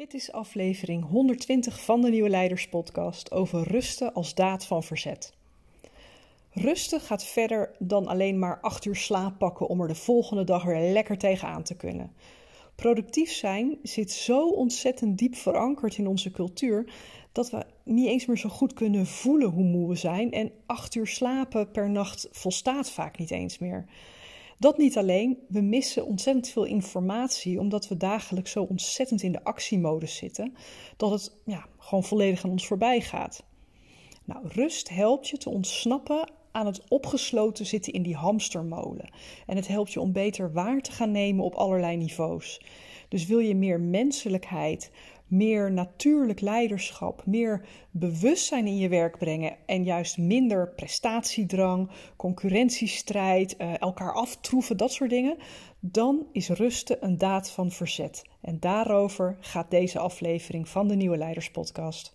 Dit is aflevering 120 van de Nieuwe Leiders Podcast over rusten als daad van verzet. Rusten gaat verder dan alleen maar acht uur slaap pakken om er de volgende dag weer lekker tegenaan te kunnen. Productief zijn zit zo ontzettend diep verankerd in onze cultuur dat we niet eens meer zo goed kunnen voelen hoe moe we zijn en acht uur slapen per nacht volstaat vaak niet eens meer. Dat niet alleen, we missen ontzettend veel informatie omdat we dagelijks zo ontzettend in de actiemodus zitten dat het ja, gewoon volledig aan ons voorbij gaat. Nou, rust helpt je te ontsnappen aan het opgesloten zitten in die hamstermolen. En het helpt je om beter waar te gaan nemen op allerlei niveaus. Dus wil je meer menselijkheid, meer natuurlijk leiderschap, meer bewustzijn in je werk brengen en juist minder prestatiedrang, concurrentiestrijd, uh, elkaar aftroeven, dat soort dingen, dan is rusten een daad van verzet. En daarover gaat deze aflevering van de Nieuwe Leiders Podcast.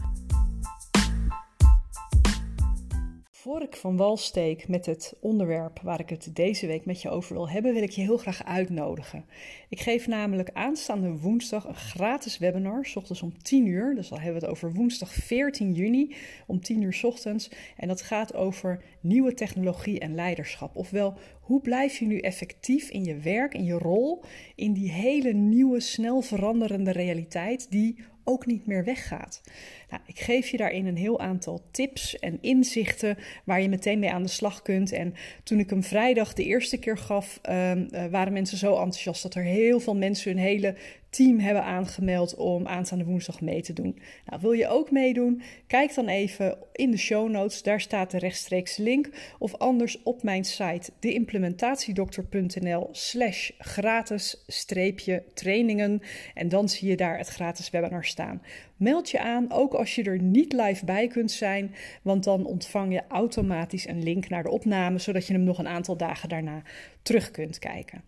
Voor ik van wal steek met het onderwerp waar ik het deze week met je over wil hebben, wil ik je heel graag uitnodigen. Ik geef namelijk aanstaande woensdag een gratis webinar, s ochtends om 10 uur. Dus dan hebben we het over woensdag 14 juni om 10 uur s ochtends. En dat gaat over nieuwe technologie en leiderschap. Ofwel, hoe blijf je nu effectief in je werk, in je rol, in die hele nieuwe, snel veranderende realiteit die ook niet meer weggaat. Nou, ik geef je daarin een heel aantal tips en inzichten waar je meteen mee aan de slag kunt. En toen ik hem vrijdag de eerste keer gaf, ehm, eh, waren mensen zo enthousiast dat er heel veel mensen hun hele team hebben aangemeld om aanstaande woensdag mee te doen. Nou, wil je ook meedoen? Kijk dan even in de show notes, daar staat de rechtstreeks link. Of anders op mijn site deimplementatiedokter.nl slash gratis streepje trainingen. En dan zie je daar het gratis webinar staan. Meld je aan, ook als je er niet live bij kunt zijn, want dan ontvang je automatisch een link naar de opname, zodat je hem nog een aantal dagen daarna terug kunt kijken.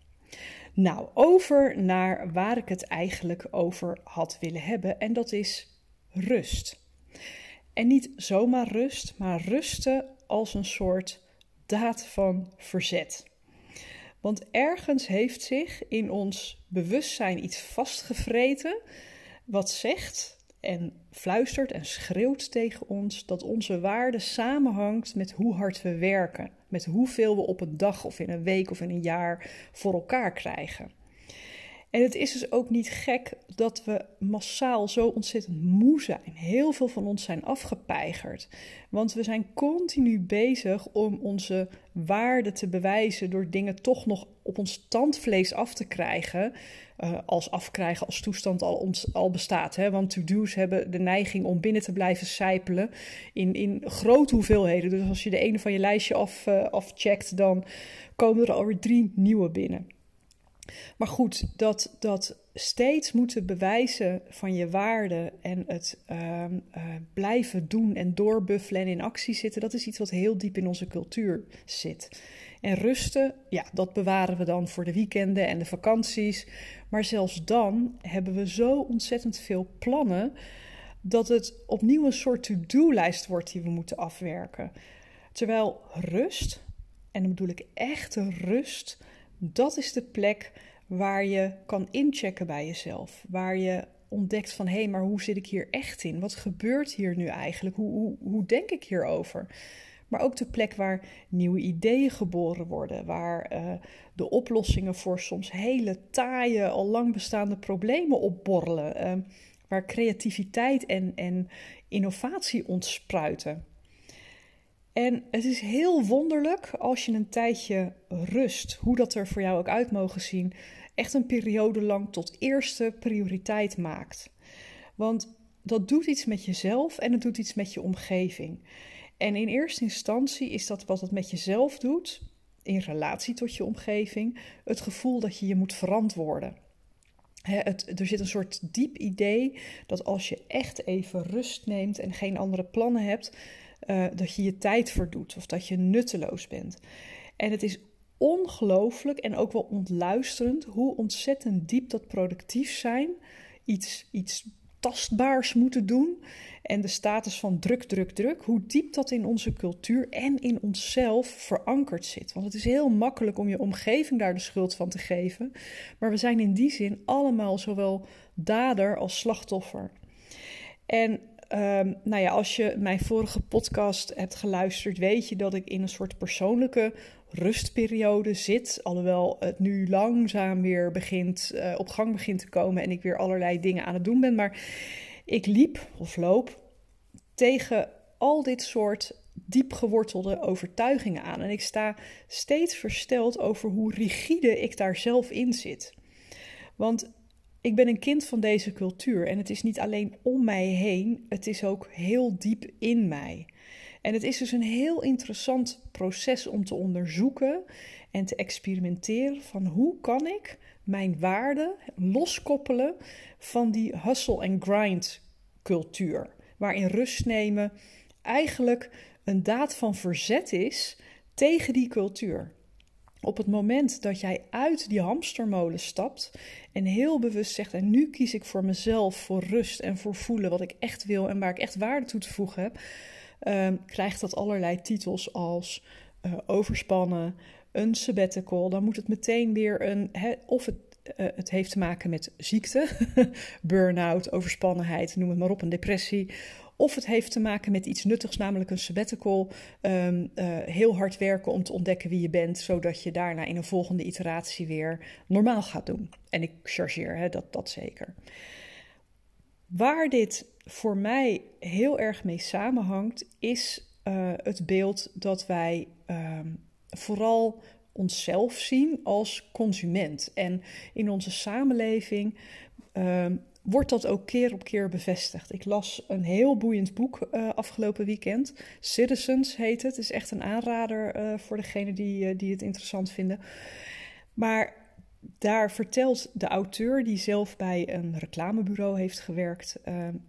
Nou, over naar waar ik het eigenlijk over had willen hebben, en dat is rust. En niet zomaar rust, maar rusten als een soort daad van verzet. Want ergens heeft zich in ons bewustzijn iets vastgevreten wat zegt en fluistert en schreeuwt tegen ons dat onze waarde samenhangt met hoe hard we werken, met hoeveel we op een dag of in een week of in een jaar voor elkaar krijgen. En het is dus ook niet gek dat we massaal zo ontzettend moe zijn. Heel veel van ons zijn afgepeigerd. Want we zijn continu bezig om onze waarde te bewijzen door dingen toch nog op ons tandvlees af te krijgen. Uh, als afkrijgen als toestand al, ons, al bestaat. Hè? Want to-do's hebben de neiging om binnen te blijven sijpelen in, in grote hoeveelheden. Dus als je de ene van je lijstje af, uh, afcheckt, dan komen er alweer drie nieuwe binnen. Maar goed, dat, dat steeds moeten bewijzen van je waarde en het uh, uh, blijven doen en doorbuffelen en in actie zitten, dat is iets wat heel diep in onze cultuur zit. En rusten, ja, dat bewaren we dan voor de weekenden en de vakanties. Maar zelfs dan hebben we zo ontzettend veel plannen dat het opnieuw een soort to-do-lijst wordt die we moeten afwerken. Terwijl rust, en dan bedoel ik echte rust, dat is de plek waar je kan inchecken bij jezelf. Waar je ontdekt van hé, hey, maar hoe zit ik hier echt in? Wat gebeurt hier nu eigenlijk? Hoe, hoe, hoe denk ik hierover? Maar ook de plek waar nieuwe ideeën geboren worden, waar uh, de oplossingen voor soms hele taaie, al lang bestaande problemen opborrelen, uh, waar creativiteit en, en innovatie ontspruiten. En het is heel wonderlijk als je een tijdje rust, hoe dat er voor jou ook uit mogen zien, echt een periode lang tot eerste prioriteit maakt. Want dat doet iets met jezelf en het doet iets met je omgeving. En in eerste instantie is dat wat het met jezelf doet, in relatie tot je omgeving, het gevoel dat je je moet verantwoorden. er zit een soort diep idee dat als je echt even rust neemt en geen andere plannen hebt, uh, dat je je tijd verdoet of dat je nutteloos bent. En het is ongelooflijk en ook wel ontluisterend hoe ontzettend diep dat productief zijn, iets, iets tastbaars moeten doen en de status van druk, druk, druk, hoe diep dat in onze cultuur en in onszelf verankerd zit. Want het is heel makkelijk om je omgeving daar de schuld van te geven, maar we zijn in die zin allemaal zowel dader als slachtoffer. En um, nou ja, als je mijn vorige podcast hebt geluisterd, weet je dat ik in een soort persoonlijke rustperiode zit. Alhoewel het nu langzaam weer begint, uh, op gang begint te komen en ik weer allerlei dingen aan het doen ben. Maar ik liep of loop tegen al dit soort diep gewortelde overtuigingen aan. En ik sta steeds versteld over hoe rigide ik daar zelf in zit. Want ik ben een kind van deze cultuur en het is niet alleen om mij heen, het is ook heel diep in mij. En het is dus een heel interessant proces om te onderzoeken en te experimenteren van hoe kan ik mijn waarden loskoppelen van die hustle and grind cultuur, waarin rust nemen eigenlijk een daad van verzet is tegen die cultuur. Op het moment dat jij uit die hamstermolen stapt en heel bewust zegt: En nu kies ik voor mezelf, voor rust en voor voelen wat ik echt wil en waar ik echt waarde toe te voegen heb, um, krijgt dat allerlei titels als uh, overspannen, een sabbatical. Dan moet het meteen weer een. of het, uh, het heeft te maken met ziekte, burn-out, overspannenheid, noem het maar op, een depressie. Of het heeft te maken met iets nuttigs, namelijk een sabbatical. Um, uh, heel hard werken om te ontdekken wie je bent, zodat je daarna in een volgende iteratie weer normaal gaat doen. En ik chargeer hè, dat, dat zeker. Waar dit voor mij heel erg mee samenhangt, is uh, het beeld dat wij uh, vooral onszelf zien als consument. En in onze samenleving uh, wordt dat ook keer op keer bevestigd. Ik las een heel boeiend boek uh, afgelopen weekend. Citizens heet het. Het is echt een aanrader uh, voor degenen die, die het interessant vinden. Maar daar vertelt de auteur, die zelf bij een reclamebureau heeft gewerkt,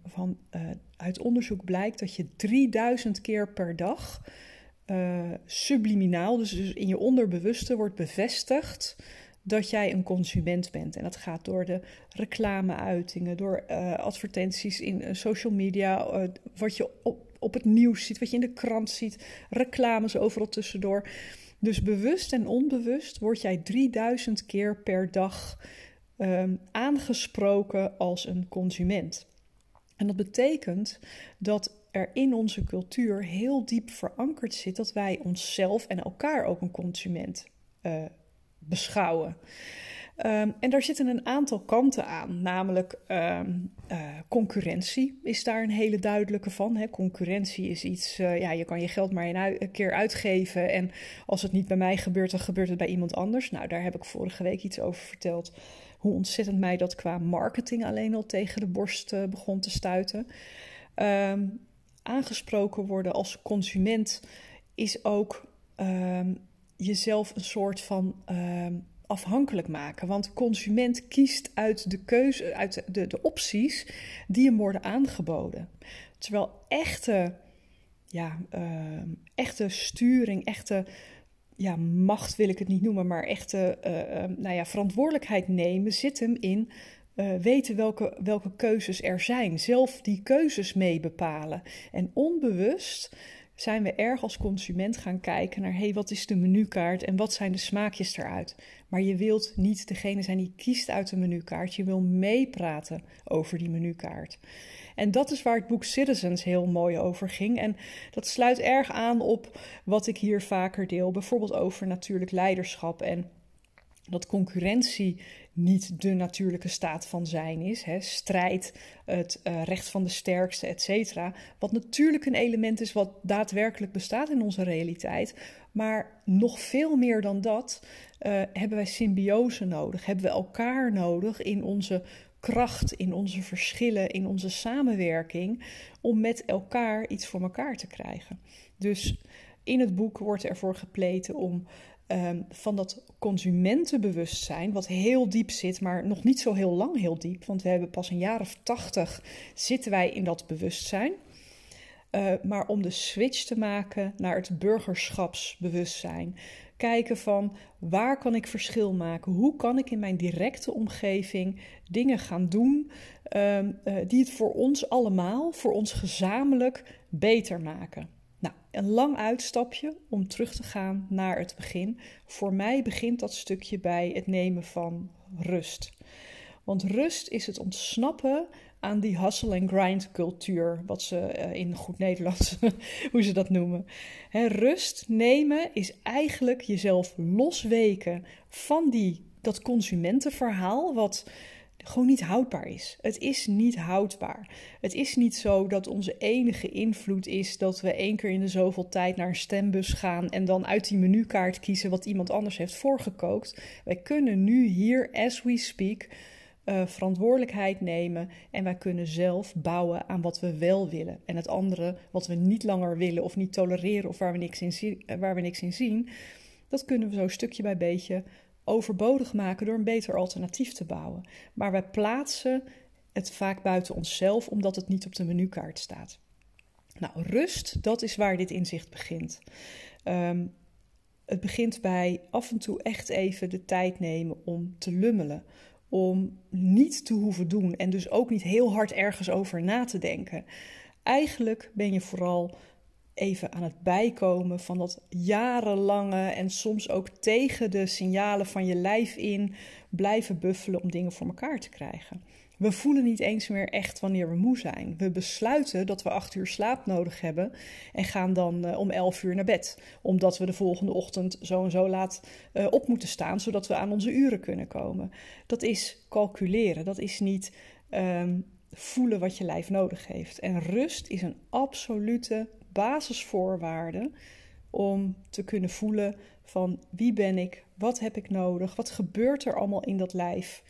van uit onderzoek blijkt dat je 3000 keer per dag subliminaal, dus, dus in je onderbewuste, wordt bevestigd dat jij een consument bent. En dat gaat door de reclameuitingen, door advertenties in social media, wat je op, op het nieuws ziet, wat je in de krant ziet, reclames overal tussendoor. Dus bewust en onbewust word jij 3000 keer per dag um, aangesproken als een consument. En dat betekent dat er in onze cultuur heel diep verankerd zit dat wij onszelf en elkaar ook een consument uh, beschouwen. Um, en daar zitten een aantal kanten aan, namelijk um, uh, concurrentie is daar een hele duidelijke van. Hè. Concurrentie is iets, uh, ja, je kan je geld maar een, keer uitgeven en als het niet bij mij gebeurt, dan gebeurt het bij iemand anders. Nou, daar heb ik vorige week iets over verteld, hoe ontzettend mij dat qua marketing alleen al tegen de borst uh, begon te stuiten. Um, aangesproken worden als consument is ook jezelf een soort van afhankelijk maken. Want de consument kiest uit de keuze, uit de, de opties die hem worden aangeboden. Terwijl echte, ja, uh, echte sturing, echte ja, macht wil ik het niet noemen, maar echte uh, nou ja, verantwoordelijkheid nemen zit hem in uh, weten welke, welke keuzes er zijn. Zelf die keuzes mee bepalen. En onbewust zijn we erg als consument gaan kijken naar hey, wat is de menukaart en wat zijn de smaakjes eruit. Maar je wilt niet degene zijn die kiest uit de menukaart. Je wil meepraten over die menukaart. En dat is waar het boek Citizens heel mooi over ging. En dat sluit erg aan op wat ik hier vaker deel. Bijvoorbeeld over natuurlijk leiderschap en dat concurrentie niet de natuurlijke staat van zijn is. Hè. Strijd, het uh, recht van de sterkste, et cetera. Wat natuurlijk een element is wat daadwerkelijk bestaat in onze realiteit. Maar nog veel meer dan dat uh, hebben wij symbiose nodig. Hebben we elkaar nodig in onze kracht, in onze verschillen, in onze samenwerking. Om met elkaar iets voor elkaar te krijgen. Dus in het boek wordt ervoor gepleten om ehm, van dat consumentenbewustzijn, wat heel diep zit, maar nog niet zo heel lang heel diep, want we hebben pas een jaar of tachtig zitten wij in dat bewustzijn. Uh, maar om de switch te maken naar het burgerschapsbewustzijn. Kijken van waar kan ik verschil maken? Hoe kan ik in mijn directe omgeving dingen gaan doen uh, uh, die het voor ons allemaal, voor ons gezamenlijk beter maken? Nou, een lang uitstapje om terug te gaan naar het begin. Voor mij begint dat stukje bij het nemen van rust. Want rust is het ontsnappen aan die hustle and grind cultuur, wat ze uh, in goed Nederlands, hoe ze dat noemen. Rust nemen is eigenlijk jezelf losweken van die, dat consumentenverhaal, wat gewoon niet houdbaar is. Het is niet houdbaar. Het is niet zo dat onze enige invloed is dat we één keer in de zoveel tijd naar een stembus gaan en dan uit die menukaart kiezen wat iemand anders heeft voorgekookt. Wij kunnen nu hier, as we speak, uh, verantwoordelijkheid nemen en wij kunnen zelf bouwen aan wat we wel willen. En het andere, wat we niet langer willen of niet tolereren of waar we niks in, zien, eh, waar we niks in zien, dat kunnen we zo stukje bij beetje overbodig maken door een beter alternatief te bouwen. Maar wij plaatsen het vaak buiten onszelf omdat het niet op de menukaart staat. Nou, rust, dat is waar dit inzicht begint. Um, het begint bij af en toe echt even de tijd nemen om te lummelen, om niet te hoeven doen en dus ook niet heel hard ergens over na te denken. Eigenlijk ben je vooral even aan het bijkomen van dat jarenlange en soms ook tegen de signalen van je lijf in blijven buffelen om dingen voor elkaar te krijgen. We voelen niet eens meer echt wanneer we moe zijn. We besluiten dat we acht uur slaap nodig hebben en gaan dan uh, om elf uur naar bed. Omdat we de volgende ochtend zo en zo laat uh, op moeten staan, zodat we aan onze uren kunnen komen. Dat is calculeren, dat is niet um, voelen wat je lijf nodig heeft. En rust is een absolute basisvoorwaarde om te kunnen voelen van wie ben ik, wat heb ik nodig, wat gebeurt er allemaal in dat lijf.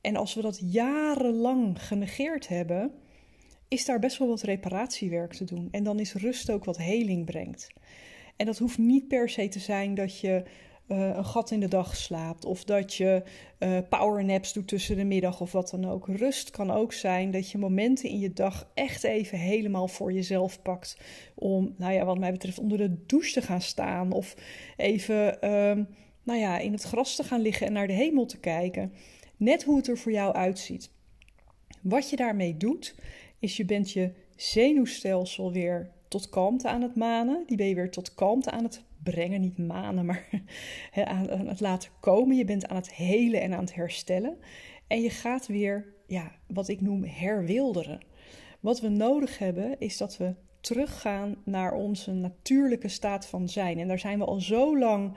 En als we dat jarenlang genegeerd hebben, is daar best wel wat reparatiewerk te doen. En dan is rust ook wat heling brengt. En dat hoeft niet per se te zijn dat je uh, een gat in de dag slaapt. Of dat je uh, powernaps doet tussen de middag of wat dan ook. Rust kan ook zijn dat je momenten in je dag echt even helemaal voor jezelf pakt. Om, nou ja, wat mij betreft, onder de douche te gaan staan. Of even, uh, nou ja, in het gras te gaan liggen en naar de hemel te kijken. Net hoe het er voor jou uitziet. Wat je daarmee doet, is je bent je zenuwstelsel weer tot kalmte aan het manen. Die ben je weer tot kalmte aan het brengen, niet manen, maar aan het laten komen. Je bent aan het helen en aan het herstellen. En je gaat weer, ja, wat ik noem herwilderen. Wat we nodig hebben is dat we teruggaan naar onze natuurlijke staat van zijn. En daar zijn we al zo lang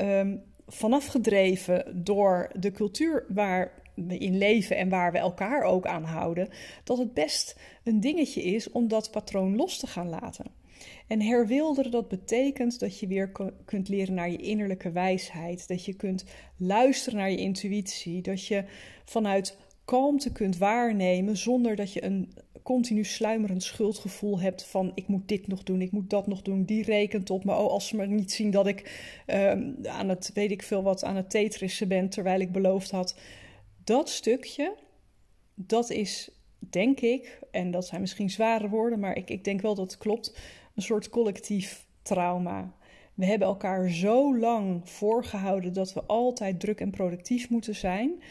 um, vanaf gedreven door de cultuur waar we in leven en waar we elkaar ook aan houden, dat het best een dingetje is om dat patroon los te gaan laten. En herwilderen, dat betekent dat je weer kunt leren naar je innerlijke wijsheid. Dat je kunt luisteren naar je intuïtie. Dat je vanuit kalmte kunt waarnemen zonder dat je een continu sluimerend schuldgevoel hebt van ik moet dit nog doen, ik moet dat nog doen, die rekent op me. Oh, als ze me niet zien dat ik um, aan het, weet ik veel wat, aan het tetrissen ben terwijl ik beloofd had. Dat stukje, dat is denk ik, en dat zijn misschien zware woorden, maar ik, ik denk wel dat het klopt, een soort collectief trauma. We hebben elkaar zo lang voorgehouden dat we altijd druk en productief moeten zijn,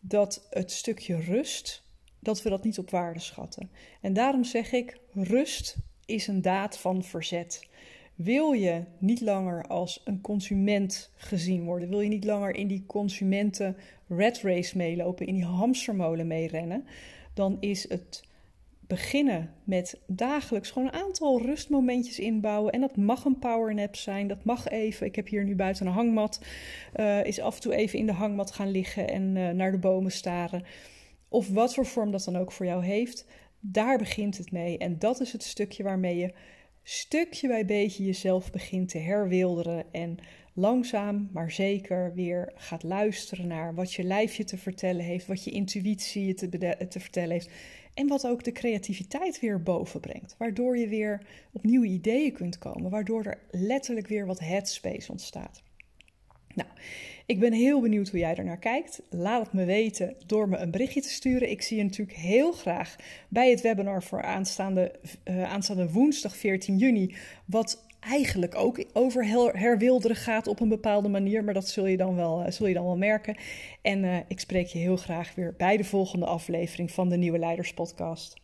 dat het stukje rust, dat we dat niet op waarde schatten. En daarom zeg ik, rust is een daad van verzet. Wil je niet langer als een consument gezien worden? Wil je niet langer in die consumenten red race meelopen, in die hamstermolen meerennen? Dan is het beginnen met dagelijks gewoon een aantal rustmomentjes inbouwen. En dat mag een powernap zijn, dat mag even. Ik heb hier nu buiten een hangmat. Uh, is af en toe even in de hangmat gaan liggen en uh, naar de bomen staren. Of wat voor vorm dat dan ook voor jou heeft. Daar begint het mee. En dat is het stukje waarmee je stukje bij beetje jezelf begint te herwilderen. En langzaam, maar zeker weer gaat luisteren naar wat je lijfje te vertellen heeft, wat je intuïtie je te, te vertellen heeft. En wat ook de creativiteit weer boven brengt. Waardoor je weer op nieuwe ideeën kunt komen. Waardoor er letterlijk weer wat headspace ontstaat. Nou, ik ben heel benieuwd hoe jij er naar kijkt. Laat het me weten door me een berichtje te sturen. Ik zie je natuurlijk heel graag bij het webinar voor aanstaande, uh, aanstaande woensdag 14 juni. Wat eigenlijk ook over herwilderen gaat op een bepaalde manier. Maar dat zul je dan wel, eh, zul je dan wel merken. En uh, ik spreek je heel graag weer bij de volgende aflevering van de Nieuwe Leiders Podcast.